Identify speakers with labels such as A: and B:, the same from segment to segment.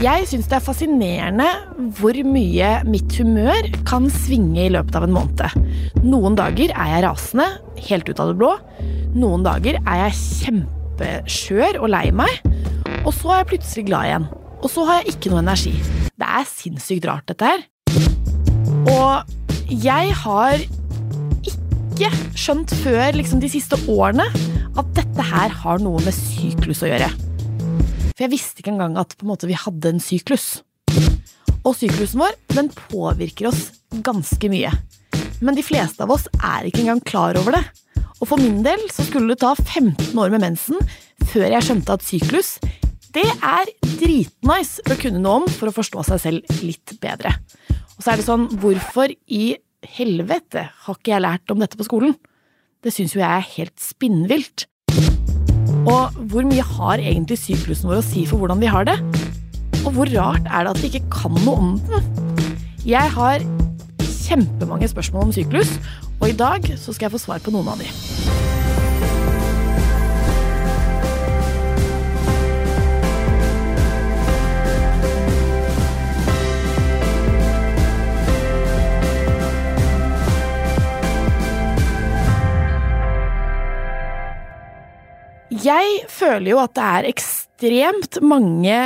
A: Jeg syns det er fascinerende hvor mye mitt humør kan svinge i løpet av en måned. Noen dager er jeg rasende, helt ut av det blå. Noen dager er jeg kjempeskjør og lei meg. Og så er jeg plutselig glad igjen. Og så har jeg ikke noe energi. Det er sinnssykt rart, dette her. Og jeg har ikke skjønt før liksom, de siste årene at dette her har noe med syklus å gjøre. For jeg visste ikke engang at måte, vi hadde en syklus. Og syklusen vår den påvirker oss ganske mye. Men de fleste av oss er ikke engang klar over det. Og for min del så skulle det ta 15 år med mensen før jeg skjønte at syklus det er dritnice å kunne noe om for å forstå seg selv litt bedre. Og så er det sånn, hvorfor i helvete har ikke jeg lært om dette på skolen? Det syns jo jeg er helt spinnvilt. Og hvor mye har egentlig syklusen vår å si for hvordan vi har det? Og hvor rart er det at vi ikke kan noe om den? Jeg har kjempemange spørsmål om syklus, og i dag så skal jeg få svar på noen av de. Jeg føler jo at det er ekstremt mange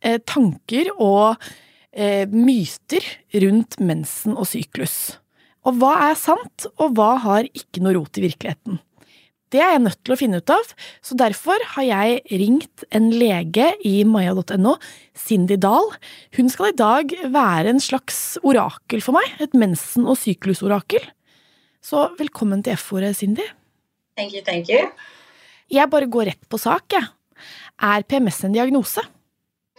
A: eh, tanker og eh, myter rundt mensen og syklus. Og hva er sant, og hva har ikke noe rot i virkeligheten? Det er jeg nødt til å finne ut av, så derfor har jeg ringt en lege i maya.no, Cindy Dahl. Hun skal i dag være en slags orakel for meg, et mensen- og syklusorakel. Så velkommen til F-ordet, Cindy.
B: Thank you, thank you.
A: Jeg bare går rett på sak, jeg. Er PMS en diagnose?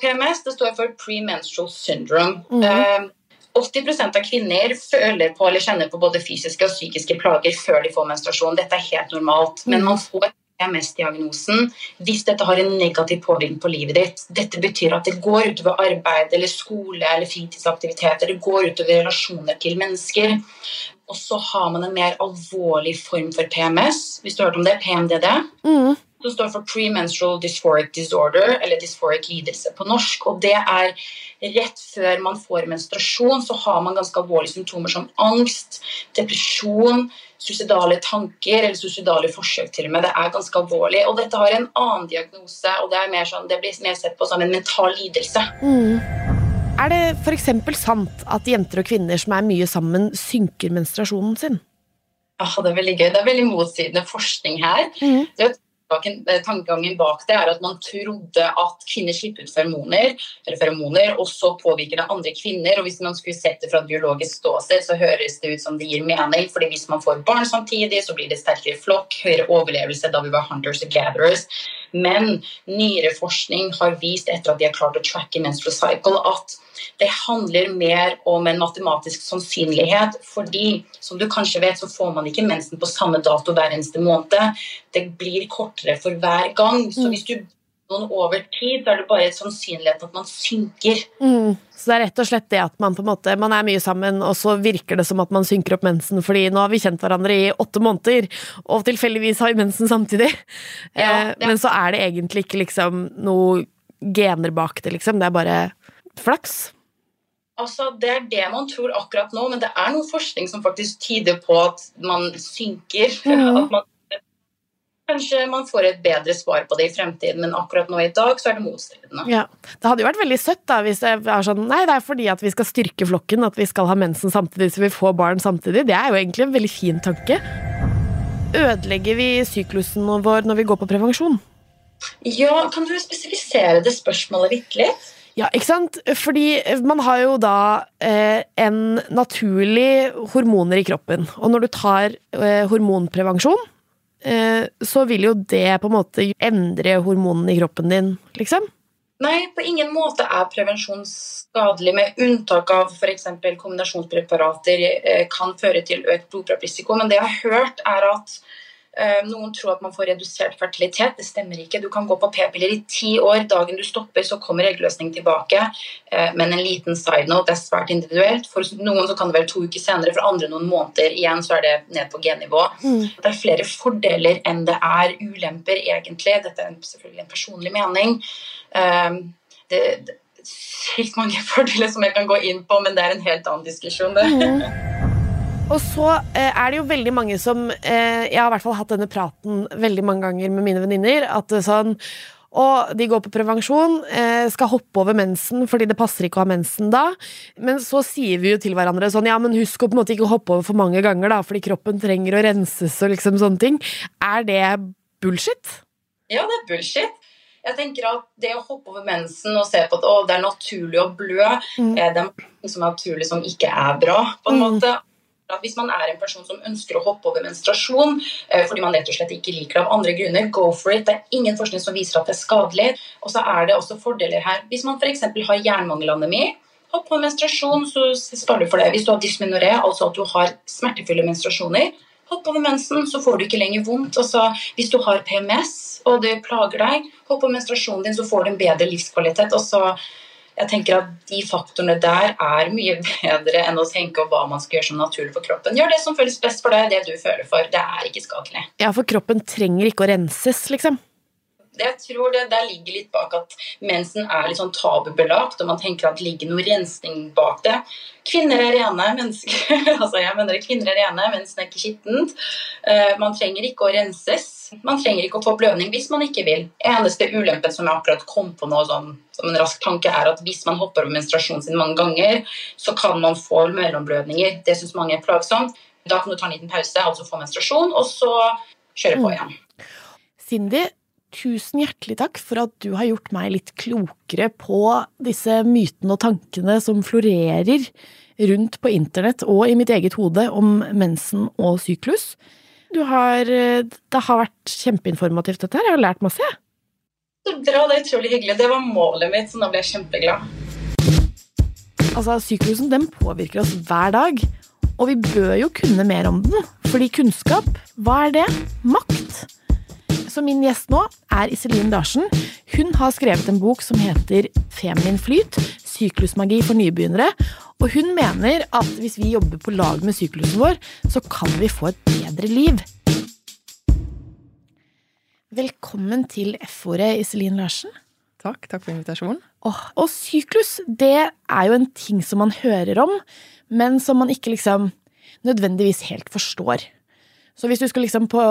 B: PMS det står for premenstrual syndrome. Mm. Uh, 80% av kvinner føler på eller kjenner på både fysiske og psykiske plager før de får menstruasjon. Dette er helt normalt. Men man får PMS-diagnosen hvis dette har en negativ påvirkning på livet ditt. Dette betyr at det går utover arbeid eller skole eller fritidsaktiviteter. Det går utover relasjoner til mennesker. Og så har man en mer alvorlig form for PMS, hvis du har hørt om det, PMDD. Mm. Som står for premenstrual dysphoric disorder, eller dysphoric lidelse på norsk. Og det er rett før man får menstruasjon, så har man ganske alvorlige symptomer som angst, depresjon, suicidale tanker eller suicidale forsøk til og med. Det er ganske alvorlig. Og dette har en annen diagnose, og det, mer sånn, det blir mer sett på som en mental lidelse. Mm.
A: Er det f.eks. sant at jenter og kvinner som er mye sammen, synker menstruasjonen sin?
B: Ja, Det er veldig gøy. Det er veldig motsidende forskning her. Mm. Du Eh, tankegangen bak det er at man trodde at kvinner slipper ut feromoner, feromoner, og så påvirker det andre kvinner. og Hvis man skulle sett det fra et biologisk ståsted, så høres det ut som det gir mening. fordi hvis man får barn samtidig, så blir det sterkere flokk, høyere overlevelse da vi var hunters and gatherers. Men nyere forskning har vist etter at de har klart å tracke menstrual cycle, at det handler mer om en matematisk sannsynlighet. Fordi som du kanskje vet, så får man ikke mensen på samme dato hver eneste måned. Det blir kortere for hver gang. Så mm. hvis du noen over tid, så er det bare sannsynligheten at man synker.
A: Mm. Så det er rett og slett det at man på en måte, man er mye sammen, og så virker det som at man synker opp mensen, fordi nå har vi kjent hverandre i åtte måneder, og tilfeldigvis har vi mensen samtidig. Ja, eh, Men så er det egentlig ikke liksom noe gener bak det, liksom. Det er bare flaks.
B: Altså, Det er det man tror akkurat nå, men det er noe forskning som faktisk tyder på at man synker. Mm. At man, kanskje man får et bedre svar på det i fremtiden, men akkurat nå i dag så er det motstridende.
A: Ja. Det hadde jo vært veldig søtt da, hvis det er sånn Nei, det er fordi at vi skal styrke flokken, at vi skal ha mensen samtidig så vi får barn samtidig. Det er jo egentlig en veldig fin tanke. Ødelegger vi syklusen vår når vi går på prevensjon?
B: Ja, kan du spesifisere det spørsmålet litt?
A: Ja, ikke sant? Fordi man har jo da eh, en naturlig hormoner i kroppen. Og når du tar eh, hormonprevensjon, så vil jo det på en måte endre hormonene i kroppen din, liksom.
B: Nei, på ingen måte er prevensjon skadelig, med unntak av f.eks. kombinasjonspreparater eh, kan føre til økt blodpropprisiko. Men det jeg har hørt, er at Eh, noen tror at man får redusert fertilitet. Det stemmer ikke. Du kan gå på p-piller i ti år. Dagen du stopper, så kommer eggløsning tilbake. Eh, men en liten side note, det er svært individuelt. For noen så kan det være to uker senere, for andre noen måneder. Igjen så er det ned på G-nivå. Mm. Det er flere fordeler enn det er ulemper, egentlig. Dette er selvfølgelig en personlig mening. Det er sykt mange fordeler som jeg kan gå inn på, men det er en helt annen diskusjon. det.
A: Mm. Og så eh, er det jo veldig mange som eh, Jeg har i hvert fall hatt denne praten veldig mange ganger med mine venninner. At sånn og de går på prevensjon, eh, skal hoppe over mensen fordi det passer ikke å ha mensen da. Men så sier vi jo til hverandre sånn ja, men husk å på en måte ikke hoppe over for mange ganger, da, fordi kroppen trenger å renses og liksom sånne ting. Er det bullshit?
B: Ja, det er bullshit. Jeg tenker at Det å hoppe over mensen og se på at å, det er naturlig å blø, mm. Eh, det er noe som er naturlig som ikke er bra. på en mm. måte at Hvis man er en person som ønsker å hoppe over menstruasjon eh, fordi man rett og slett ikke liker det av andre grunner, go for it. Det er ingen forskning som viser at det er skadelig. Og så er det også fordeler her. Hvis man f.eks. har jernmangelanemi, hopp på menstruasjon, så sparer du for det. Hvis du har dysmenoré, altså at du har smertefulle menstruasjoner, hopp over mensen, så får du ikke lenger vondt. Altså, hvis du har PMS og det plager deg, hopp på menstruasjonen din, så får du en bedre livskvalitet. og så jeg tenker at De faktorene der er mye bedre enn å tenke på hva man skal gjøre som naturlig for kroppen. Gjør det som føles best for deg, det du føler for. Det er ikke skadelig.
A: Ja, For kroppen trenger ikke å renses, liksom?
B: Jeg tror det der ligger litt bak at mensen er litt sånn tabubelagt, og man tenker at det ligger noe rensning bak det. Kvinner er rene mennesker. altså jeg mener Kvinner er rene, mensen er ikke skittent. Uh, man trenger ikke å renses. Man trenger ikke å få blødning hvis man ikke vil. Eneste ulempen som jeg akkurat kom på nå som, som en rask tanke, er at hvis man hopper over menstruasjonen sin mange ganger, så kan man få mellomblødninger. Det syns mange er plagsomt. Da kan du ta en liten pause, altså få menstruasjon, og så kjøre på mm. igjen.
A: Cindy, tusen hjertelig takk for at du har gjort meg litt klokere på disse mytene og tankene som florerer rundt på internett og i mitt eget hode om mensen og syklus. Du har, det har vært kjempeinformativt, dette her. Jeg har lært masse, jeg.
B: Så bra, det er utrolig hyggelig. Det var målet mitt, så nå ble jeg kjempeglad.
A: Altså, Syklusen den påvirker oss hver dag, og vi bør jo kunne mer om den. Fordi kunnskap, hva er det? Makt. Så min gjest nå er Iselin Larsen. Hun har skrevet en bok som heter Feminin flyt syklusmagi for nybegynnere. Og hun mener at hvis vi jobber på lag med syklusen vår, så kan vi få et bedre liv. Velkommen til F-ordet, Iselin Larsen.
C: Takk. Takk for invitasjonen.
A: Og, og syklus, det er jo en ting som man hører om, men som man ikke liksom nødvendigvis helt forstår. Så hvis du skal liksom på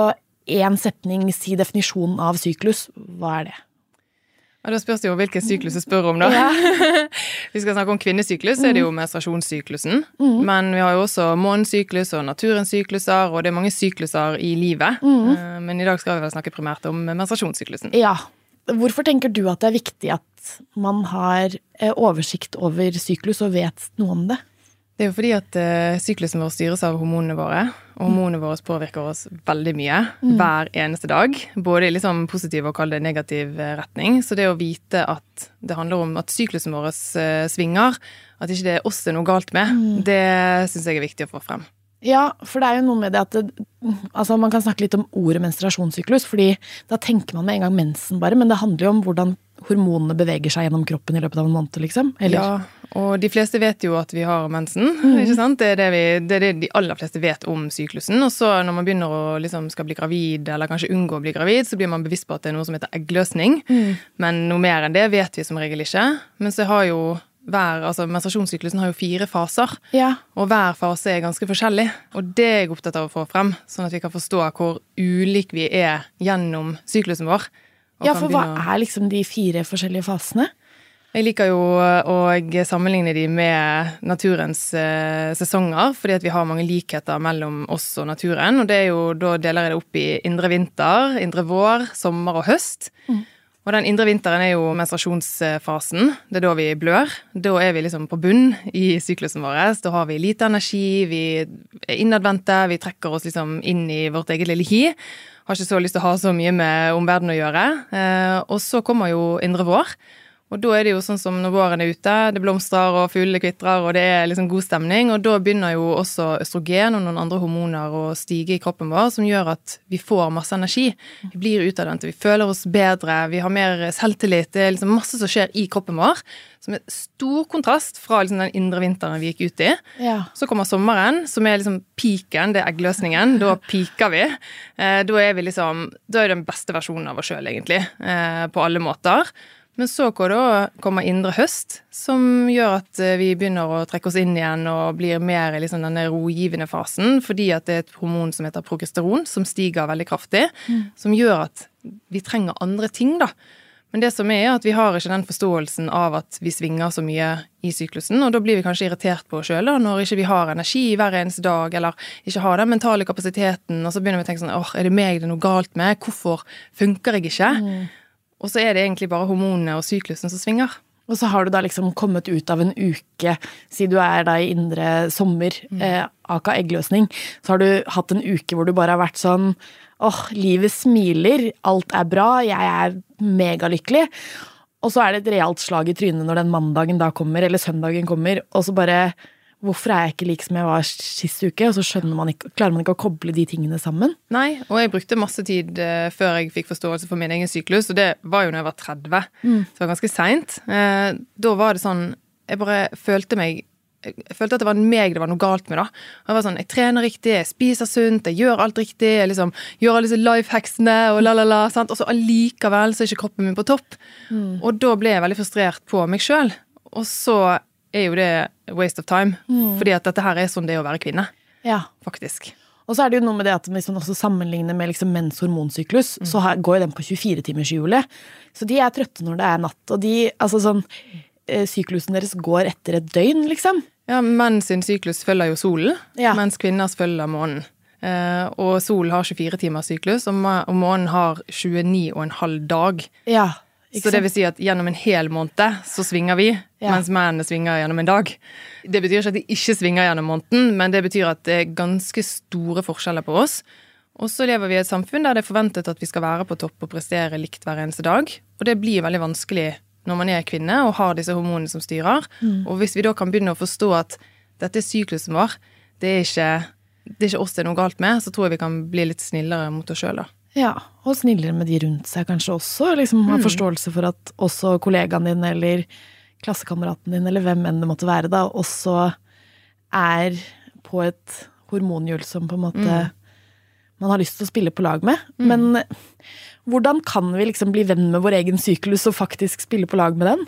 A: én setning si definisjonen av syklus, hva er det?
C: Ja, Da spørs det jo hvilken syklus du spør om, da. Ja. vi skal snakke om kvinnesyklus, så er det jo mm. menstruasjonssyklusen. Mm. Men vi har jo også månesyklus og naturens sykluser, og det er mange sykluser i livet. Mm. Eh, men i dag skal vi vel snakke primært om menstruasjonssyklusen.
A: Ja. Hvorfor tenker du at det er viktig at man har eh, oversikt over syklus og vet noe om det?
C: Det er jo fordi at uh, syklusen vår styres av hormonene våre. Og hormonene våre påvirker oss veldig mye mm. hver eneste dag. Både i liksom positiv og kall det negativ eh, retning. Så det å vite at det handler om at syklusen vår uh, svinger, at ikke det er oss det er noe galt med, mm. det syns jeg er viktig å få frem.
A: Ja, for det er jo noe med det at det, altså Man kan snakke litt om ordet menstruasjonssyklus, fordi da tenker man med en gang mensen, bare. Men det handler jo om hvordan hormonene beveger seg gjennom kroppen i løpet av en måned, liksom.
C: Eller? Ja, og de fleste vet jo at vi har mensen. Mm. ikke sant? Det er det, vi, det er det, de aller fleste vet om syklusen. Og så når man begynner å liksom skal bli gravid, eller kanskje unngå å bli gravid, så blir man bevisst på at det er noe som heter eggløsning. Mm. Men noe mer enn det vet vi som regel ikke. Men så har jo hver, altså Menstruasjonssyklusen har jo fire faser,
A: ja.
C: og hver fase er ganske forskjellig. Og det er jeg opptatt av å få frem, sånn at vi kan forstå hvor ulike vi er gjennom syklusen vår.
A: Ja, for hva er liksom de fire forskjellige fasene?
C: Jeg liker jo å sammenligne de med naturens eh, sesonger, fordi at vi har mange likheter mellom oss og naturen. Og det er jo, da deler jeg det opp i indre vinter, indre vår, sommer og høst. Mm. Og den indre vinteren er jo menstruasjonsfasen. Det er da vi blør. Da er vi liksom på bunn i syklusen vår. Da har vi lite energi, vi er innadvendte, vi trekker oss liksom inn i vårt eget lille hi. Har ikke så lyst til å ha så mye med omverdenen å gjøre. Eh, og så kommer jo indre vår. Og da er det jo sånn som når våren er ute, det blomstrer og fuglene kvitrer og det er liksom god stemning. Og da begynner jo også østrogen og noen andre hormoner å stige i kroppen vår, som gjør at vi får masse energi. Vi blir utadvendte, vi føler oss bedre, vi har mer selvtillit. Det er liksom masse som skjer i kroppen vår. Som er stor kontrast fra liksom den indre vinteren vi gikk ut i.
A: Ja.
C: Så kommer sommeren, som er liksom peaken, det er eggløsningen. Da peaker vi. Eh, da er vi liksom Da er den beste versjonen av oss sjøl, egentlig. Eh, på alle måter. Men så kommer indre høst, som gjør at eh, vi begynner å trekke oss inn igjen og blir mer i liksom denne rogivende fasen, fordi at det er et hormon som heter progesteron, som stiger veldig kraftig, mm. som gjør at vi trenger andre ting, da. Men det som er, at vi har ikke den forståelsen av at vi svinger så mye i syklusen, og da blir vi kanskje irritert på oss sjøl når ikke vi har energi hver eneste dag, eller ikke har den mentale kapasiteten, og så begynner vi å tenke sånn åh, er det meg det er noe galt med, hvorfor funker jeg ikke? Mm. Og så er det egentlig bare hormonene og syklusen som svinger.
A: Og så har du da liksom kommet ut av en uke, si du er da i indre sommer, mm. eh, aka eggløsning, så har du hatt en uke hvor du bare har vært sånn åh, livet smiler, alt er bra, jeg er megalykkelig. Og så er det et realt slag i trynet når den mandagen da kommer, eller søndagen kommer, og så bare Hvorfor er jeg ikke lik som jeg var sist uke? Og så man ikke, klarer man ikke å koble de tingene sammen.
C: Nei, og jeg brukte masse tid uh, før jeg fikk forståelse for min egen syklus, og det var jo når jeg var 30. Mm. Så det var ganske seint. Uh, da var det sånn Jeg bare følte meg jeg følte at det var meg det var noe galt med. da. Jeg var sånn, jeg trener riktig, jeg spiser sunt, jeg gjør alt riktig. jeg liksom Gjør alle disse life hacksene og la-la-la. Og så allikevel så er ikke kroppen min på topp. Mm. Og da ble jeg veldig frustrert på meg sjøl. Og så er jo det waste of time. Mm. Fordi at dette her er sånn det er å være kvinne.
A: Ja.
C: Faktisk.
A: Og så er det jo noe med det at hvis man også sammenligner med liksom menns hormonsyklus, mm. så går jo den på 24-timershjulet. Så de er trøtte når det er natt. Og de, altså sånn eh, Syklusen deres går etter et døgn, liksom.
C: Ja, menn sin syklus følger jo solen, ja. mens kvinners følger månen. Uh, og solen har 24 timers syklus, og månen har 29,5 dag.
A: Ja.
C: Så det vil si at gjennom en hel måned så svinger vi, ja. mens mennene svinger gjennom en dag. Det betyr ikke at de ikke svinger gjennom måneden, men det betyr at det er ganske store forskjeller på oss. Og så lever vi i et samfunn der det er forventet at vi skal være på topp og prestere likt hver eneste dag. Og det blir veldig vanskelig når man er kvinne og har disse hormonene som styrer. Mm. Og hvis vi da kan begynne å forstå at dette er syklusen vår, det er ikke, det er ikke oss det er noe galt med, så tror jeg vi kan bli litt snillere mot oss sjøl, da.
A: Ja, og snillere med de rundt seg kanskje også. liksom Ha mm. forståelse for at også kollegaen din eller klassekameraten din eller hvem enn det måtte være, da, også er på et hormonhjul som på en måte mm. man har lyst til å spille på lag med. Mm. Men hvordan kan vi liksom bli venn med vår egen syklus og faktisk spille på lag med den?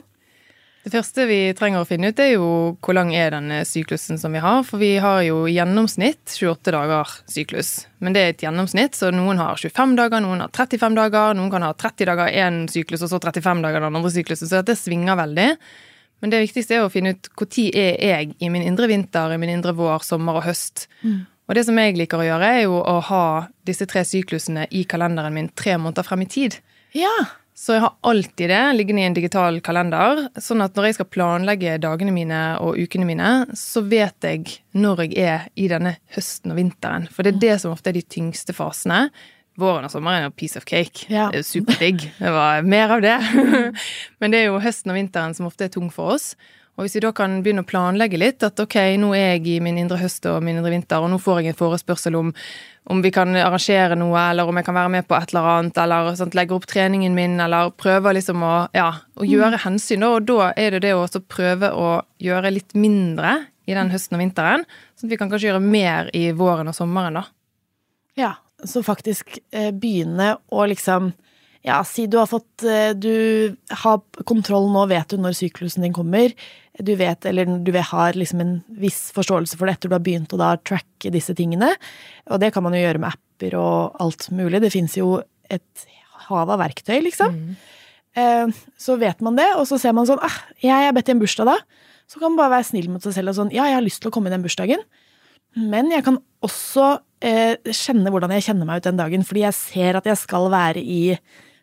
C: Det første vi trenger å finne ut, er jo hvor lang er denne syklusen som vi har. For vi har jo i gjennomsnitt 28 dager syklus. Men det er et gjennomsnitt, så noen har 25 dager, noen har 35 dager, noen kan ha 30 dager én syklus og så 35 dager den andre syklusen. Så det svinger veldig. Men det viktigste er å finne ut når er jeg i min indre vinter, i min indre vår, sommer og høst. Mm. Og det som jeg liker å gjøre, er jo å ha disse tre syklusene i kalenderen min tre måneder frem i tid.
A: Ja.
C: Så jeg har alltid det liggende i en digital kalender. Sånn at når jeg skal planlegge dagene mine og ukene mine, så vet jeg når jeg er i denne høsten og vinteren. For det er det som ofte er de tyngste fasene. Våren og sommeren er jo piece of cake. Ja. Det er jo superdigg. Det var mer av det. Men det er jo høsten og vinteren som ofte er tung for oss. Og hvis vi da kan begynne å planlegge litt, at ok, nå er jeg i min indre høst og min indre vinter, og nå får jeg en forespørsel om om vi kan arrangere noe, eller om jeg kan være med på et eller annet, eller sånt, legge opp treningen min, eller prøve liksom å, ja, å gjøre mm. hensyn. Og da er det det å prøve å gjøre litt mindre i den høsten og vinteren, sånn at vi kan kanskje gjøre mer i våren og sommeren, da.
A: Ja, så faktisk eh, begynne å liksom ja, si du har fått eh, Du har kontroll nå, vet du når syklusen din kommer. Du vet, eller du har liksom en viss forståelse for det etter du har begynt å da tracke disse tingene. Og det kan man jo gjøre med apper og alt mulig. Det fins jo et hav av verktøy, liksom. Mm. Eh, så vet man det, og så ser man sånn ah, jeg er bedt i en bursdag da. Så kan man bare være snill mot seg selv og sånn ja, jeg har lyst til å komme i den bursdagen. Men jeg kan også eh, kjenne hvordan jeg kjenner meg ut den dagen, fordi jeg ser at jeg skal være i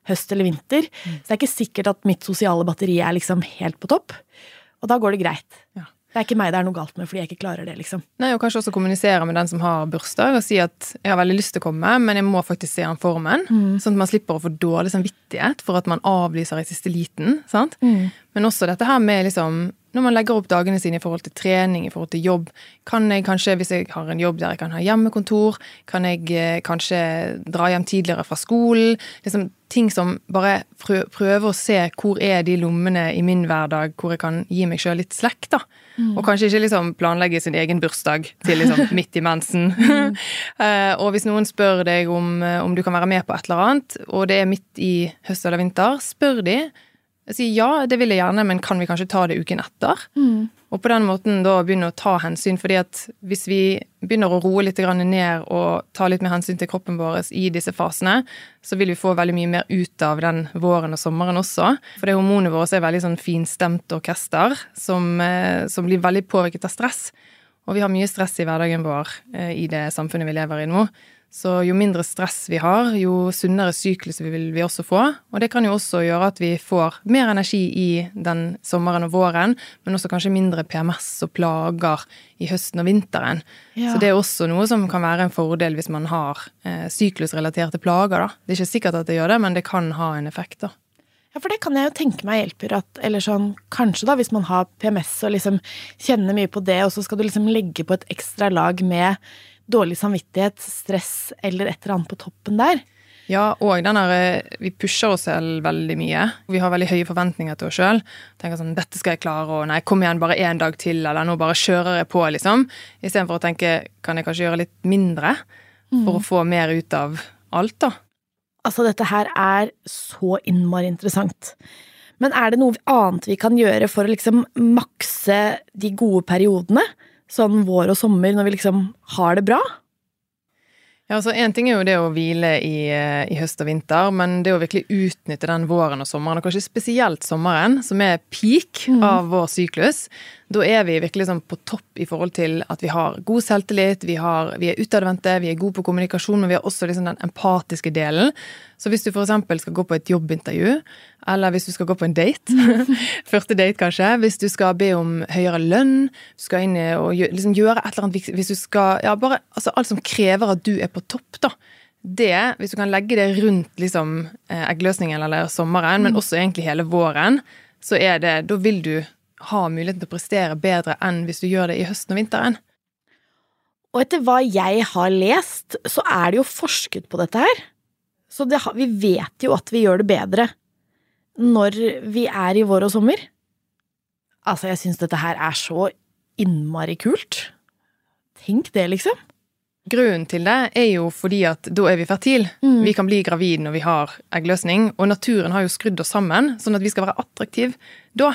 A: høst eller vinter. Mm. Så det er ikke sikkert at mitt sosiale batteri er liksom helt på topp. Og da går det greit. Ja. Det er ikke meg det er noe galt med fordi jeg ikke klarer det, liksom.
C: Nei, og kanskje også kommunisere med den som har bursdag, og si at jeg har veldig lyst til å komme, men jeg må faktisk se an formen. Mm. Sånn at man slipper å få dårlig samvittighet for at man avlyser i siste liten. sant? Mm. Men også dette her med liksom når man legger opp dagene sine i forhold til trening, i forhold til jobb, kan jeg kanskje, hvis jeg har en jobb der jeg kan ha hjemmekontor, kan jeg eh, kanskje dra hjem tidligere fra skolen? Liksom ting som bare prøver å se hvor er de lommene i min hverdag hvor jeg kan gi meg sjøl litt slekk, da. Mm. Og kanskje ikke liksom planlegge sin egen bursdag til liksom midt i mensen. Mm. uh, og hvis noen spør deg om, eh, om, du kan være med på et eller annet, og det er midt i høst eller vinter, spør de Jeg sier ja, det vil jeg gjerne, men kan vi kanskje ta det uken etter?
A: Mm.
C: Og på den måten da begynne å ta hensyn, fordi at hvis vi begynner å roe litt ned og ta litt mer hensyn til kroppen vår i disse fasene, så vil vi få veldig mye mer ut av den våren og sommeren også. For det hormonet vårt er veldig sånn finstemt orkester som, eh, som blir veldig påvirket av stress. Og vi har mye stress i hverdagen vår eh, i det samfunnet vi lever i nå. Så jo mindre stress vi har, jo sunnere syklus vil vi også få. Og det kan jo også gjøre at vi får mer energi i den sommeren og våren, men også kanskje mindre PMS og plager i høsten og vinteren. Ja. Så det er også noe som kan være en fordel hvis man har eh, syklusrelaterte plager, da. Det er ikke sikkert at det gjør det, men det kan ha en effekt, da.
A: Ja, for det kan jeg jo tenke meg hjelper at Eller sånn, kanskje da, hvis man har PMS og liksom kjenner mye på det, og så skal du liksom legge på et ekstra lag med dårlig samvittighet, stress eller et eller annet på toppen der.
C: Ja, og den der, eh, vi pusher oss selv veldig mye. Vi har veldig høye forventninger til oss sjøl. Tenker sånn 'Dette skal jeg klare', og 'nei, kom igjen, bare én dag til', eller 'nå bare kjører jeg på', liksom. Istedenfor å tenke 'kan jeg kanskje gjøre litt mindre', for mm. å få mer ut av alt, da.
A: Altså, dette her er så innmari interessant. Men er det noe annet vi kan gjøre for å liksom makse de gode periodene? Sånn vår og sommer, når vi liksom har det bra?
C: Ja, altså Én ting er jo det å hvile i, eh, i, høst og vinter, men det å virkelig utnytte den våren og sommeren, og kanskje spesielt sommeren, som er peak mm. av vår syklus, da er vi virkelig sånn på topp i forhold til at vi har god selvtillit, vi, har, vi er utadvendte, vi er gode på kommunikasjon, men vi har også liksom den empatiske delen. Så hvis du f.eks. skal gå på et jobbintervju, eller hvis du skal gå på en date, første date kanskje, hvis du skal be om høyere lønn, skal inn og liksom gjøre et eller annet Hvis du skal Ja, bare altså alt som krever at du er på topp, da. Det, hvis du kan legge det rundt liksom eh, eggløsningen eller sommeren, men mm. også egentlig hele våren, så er det Da vil du ha muligheten til å prestere bedre enn hvis du gjør det i høsten og vinteren.
A: Og etter hva jeg har lest, så er det jo forsket på dette her. Så det, vi vet jo at vi gjør det bedre når vi er i vår og sommer. Altså, jeg syns dette her er så innmari kult. Tenk det, liksom.
C: Grunnen til det er jo fordi at da er vi fertile. Mm. Vi kan bli gravid når vi har eggløsning. Og naturen har jo skrudd oss sammen, sånn at vi skal være attraktive da.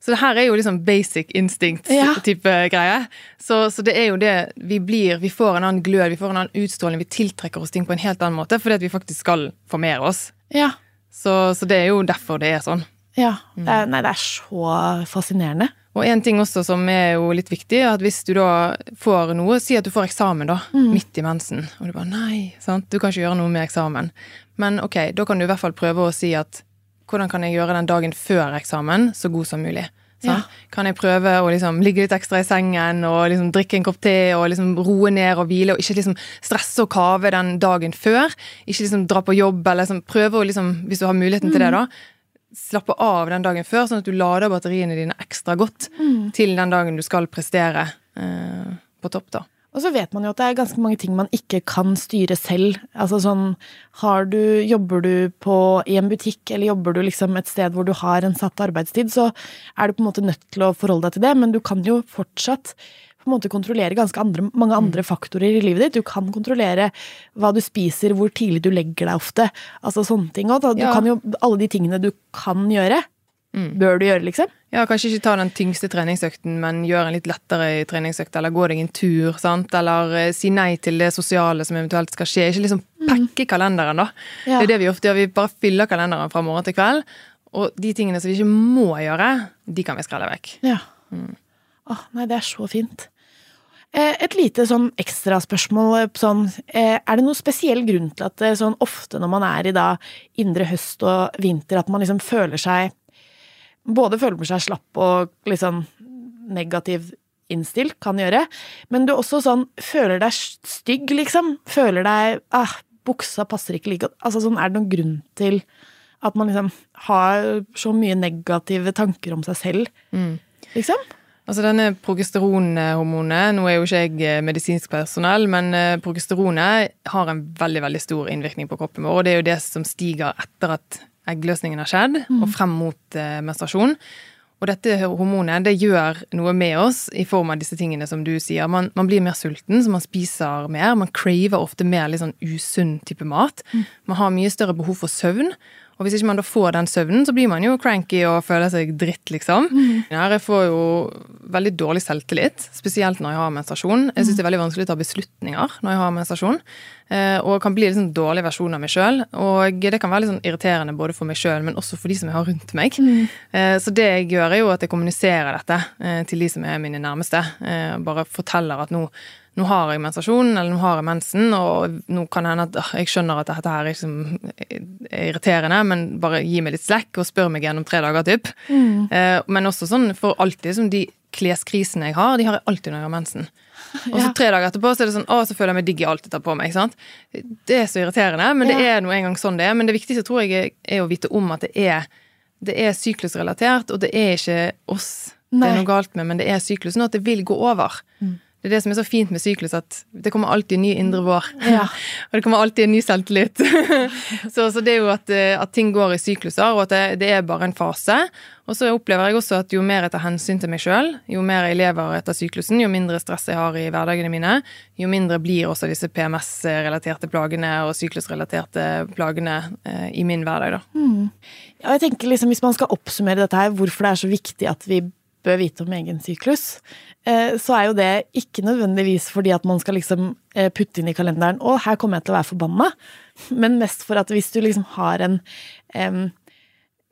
C: Så det her er jo liksom basic instinct-type ja. greie. Så, så, det er jo det vi blir Vi får en annen glød, vi får en annen utstråling, vi tiltrekker oss ting på en helt annen måte fordi at vi faktisk skal formere oss.
A: Ja.
C: Så, så det er jo derfor det er sånn.
A: Ja. Det er, nei, det er så fascinerende.
C: Og en ting også som er jo litt viktig, er at hvis du da får noe Si at du får eksamen da, mm. midt i mensen, og du bare nei, sant? du kan ikke gjøre noe med eksamen. Men ok, da kan du i hvert fall prøve å si at hvordan kan jeg gjøre den dagen før eksamen så god som mulig? Ja. Kan jeg prøve å liksom ligge litt ekstra i sengen og liksom drikke en kopp te og liksom roe ned og hvile, og ikke liksom stresse og kave den dagen før? Ikke liksom dra på jobb eller liksom prøve å liksom, hvis du har muligheten til det, mm. da, slappe av den dagen før, sånn at du lader batteriene dine ekstra godt mm. til den dagen du skal prestere eh, på topp, da.
A: Og så vet man jo at det er ganske mange ting man ikke kan styre selv. Altså sånn har du, Jobber du på, i en butikk, eller jobber du liksom et sted hvor du har en satt arbeidstid, så er du på en måte nødt til å forholde deg til det, men du kan jo fortsatt på en måte kontrollere ganske andre, mange andre mm. faktorer i livet ditt. Du kan kontrollere hva du spiser, hvor tidlig du legger deg ofte. Altså sånne ting òg. Du ja. kan jo alle de tingene du kan gjøre. Mm. Bør du gjøre, liksom?
C: Ja, Kanskje ikke ta den tyngste treningsøkten, men gjøre en litt lettere treningsøkt, eller gå deg en tur, sant? eller uh, si nei til det sosiale som eventuelt skal skje. Ikke liksom mm. pakke kalenderen, da. Ja. Det er det vi ofte gjør. Vi bare fyller kalenderen fra morgen til kveld. Og de tingene som vi ikke må gjøre, de kan vi skrelle vekk.
A: Ja. Mm. Åh, nei, det er så fint. Eh, et lite sånn ekstraspørsmål. Eh, sånn, eh, er det noen spesiell grunn til at sånn ofte når man er i da indre høst og vinter, at man liksom føler seg Både føler seg slapp og liksom negativ innstilt, kan gjøre, men du også sånn føler deg stygg, liksom. Føler deg ah, Buksa passer ikke like godt. Altså sånn, er det noen grunn til at man liksom har så mye negative tanker om seg selv, mm. liksom?
C: Altså denne Progesteronhormonet Nå er jo ikke jeg eh, medisinsk personell, men eh, progesteronet har en veldig veldig stor innvirkning på kroppen vår. Og det er jo det som stiger etter at eggløsningen har skjedd, mm. og frem mot eh, menstruasjon. Og dette hormonet det gjør noe med oss i form av disse tingene som du sier. Man, man blir mer sulten, så man spiser mer. Man craver ofte mer litt sånn usunn type mat. Mm. Man har mye større behov for søvn. Og hvis ikke man da får den søvnen, så blir man jo cranky og føler seg dritt, liksom.
A: Mm.
C: Jeg får jo veldig dårlig selvtillit, spesielt når jeg har menstruasjon. Jeg syns det er veldig vanskelig å ta beslutninger når jeg har menstruasjon. Eh, og kan bli en liksom dårlig versjon av meg sjøl. Og det kan være litt sånn irriterende både for meg sjøl, men også for de som jeg har rundt meg.
A: Mm.
C: Så det jeg gjør, er jo at jeg kommuniserer dette eh, til de som er mine nærmeste. Bare forteller at nå nå har jeg menstruasjon, eller nå har jeg mensen, og nå kan det hende at jeg skjønner at dette her liksom er irriterende, men bare gi meg litt slack og spør meg gjennom tre dager, typ. Mm. Eh, men også sånn for alltid, som de kleskrisene jeg har, de har jeg alltid når jeg har mensen. Og så tre dager etterpå så er det sånn, å, så føler jeg meg digg i alt jeg tar på meg. sant? Det er så irriterende, men ja. det er nå engang sånn det er. Men det viktigste tror jeg er å vite om at det er, det er syklusrelatert, og det er ikke oss Nei. det er noe galt med, men det er syklusen, og at det vil gå over. Mm. Det er det som er så fint med syklus, at det kommer alltid en ny indre vår. Ja. og det kommer alltid en ny selvtillit. så, så, det er jo at, eh, at, ting går i sykluser, og at det, det, er bare en fase. Og så opplever jeg også at jo mer jeg tar hensyn til meg sjøl, jo mer jeg lever etter syklusen, jo mindre stress jeg har i hverdagene mine, jo mindre blir også disse PMS-relaterte plagene og syklusrelaterte plagene eh, i min hverdag, da.
A: Mm. Ja, jeg tenker liksom, Hvis man skal oppsummere dette her, hvorfor det er så viktig at vi bør vite om egen syklus, Eh, så er jo det ikke nødvendigvis fordi at man skal liksom eh, putte inn i kalenderen 'Å, her kommer jeg til å være forbanna', men mest for at hvis du liksom har en,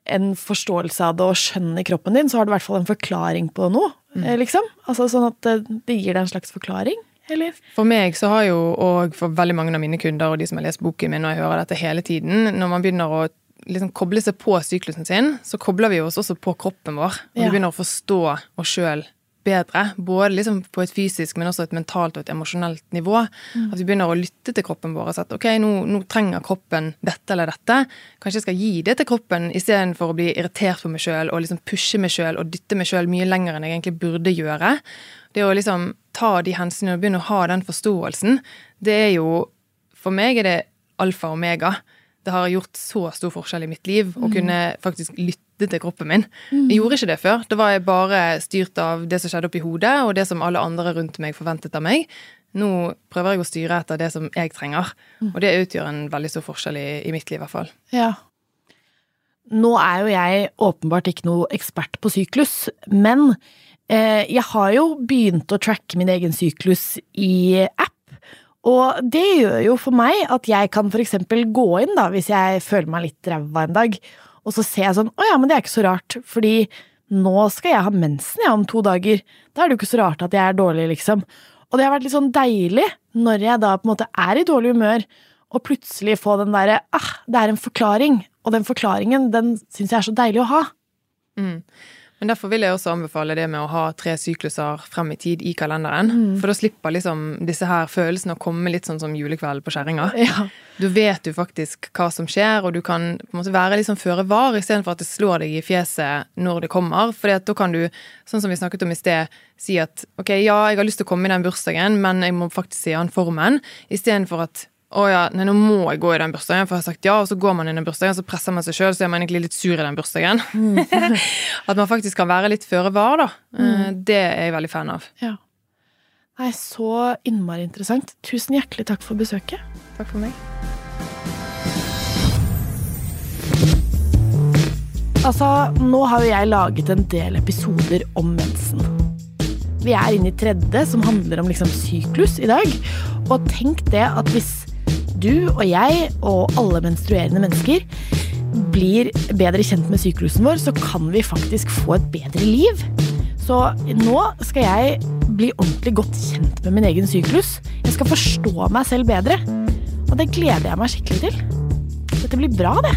A: en forståelse av det og skjønner kroppen din, så har du i hvert fall en forklaring på noe, mm. Eh, liksom. Altså sånn at det gir deg en slags forklaring. Eller?
C: For meg så har jo, og for veldig mange av mine kunder og de som har lest boken min, og jeg hører dette hele tiden, når man begynner å liksom koble seg på syklusen sin, så kobler vi oss også på kroppen vår. Og vi begynner å forstå oss sjøl bedre. Både liksom på et fysisk, men også et mentalt og et emosjonelt nivå. Mm. At vi begynner å lytte til kroppen vår og si at ok, nå, nå, trenger kroppen dette eller dette. Kanskje jeg skal gi det til kroppen istedenfor å bli irritert på meg sjøl og liksom pushe meg sjøl og dytte meg sjøl mye lenger enn jeg egentlig burde gjøre. Det å liksom ta de hensynene og begynne å ha den forståelsen, det er jo For meg er det alfa og omega. Det har gjort så stor forskjell i mitt liv å mm. kunne faktisk lytte til kroppen min. Mm. Jeg gjorde ikke det før. Da var jeg bare styrt av det som skjedde oppi hodet, og det som alle andre rundt meg forventet av meg. Nå prøver jeg å styre etter det som jeg trenger, mm. og det utgjør en veldig stor forskjell i, i mitt liv, i hvert fall.
A: Ja. Nå er jo jeg åpenbart ikke noe ekspert på syklus, men eh, jeg har jo begynt å tracke min egen syklus i app. Og det gjør jo for meg at jeg kan eksempel gå inn da, hvis jeg føler meg litt ræva en dag, og så ser jeg sånn Å ja, men det er ikke så rart, fordi nå skal jeg ha mensen jeg, om to dager. Da er det jo ikke så rart at jeg er dårlig, liksom. Og det har vært litt sånn deilig når jeg da på en måte er i dårlig humør, og plutselig få den derre ah, det er en forklaring. Og den forklaringen, den syns jeg er så deilig å ha.
C: Mm. Men derfor vil jeg også anbefale det med å ha tre sykluser frem i tid i kalenderen. Mm. For da slipper liksom disse her følelsene å komme litt sånn som julekveld på kjerringa. Ja. Du vet jo faktisk hva som skjer, og du kan på en måte være liksom føre var istedenfor at det slår deg i fjeset når det kommer. For da kan du, sånn som vi snakket om i sted, si at ok, ja, jeg har lyst til å komme i den bursdagen, men jeg må faktisk si an formen. Istedenfor at å ja, nei, nå må jeg gå i den bursdagen, for jeg har sagt ja, og så går man i den bursdagen, så presser man seg sjøl, så er man egentlig litt sur i den bursdagen. Mm. At man faktisk kan være litt føre var, da. Eh, mm. Det er jeg veldig fan av.
A: Ja. Nei, så innmari interessant. Tusen hjertelig takk for besøket.
C: Takk for meg.
A: Altså, nå har jo jeg laget en del episoder om mensen. Vi er inne i tredje, som handler om liksom syklus i dag. Og tenk det at hvis du og jeg og alle menstruerende mennesker blir bedre kjent med syklusen vår, så kan vi faktisk få et bedre liv. Så nå skal jeg bli ordentlig godt kjent med min egen syklus. Jeg skal forstå meg selv bedre. Og det gleder jeg meg skikkelig til. Dette blir bra, det.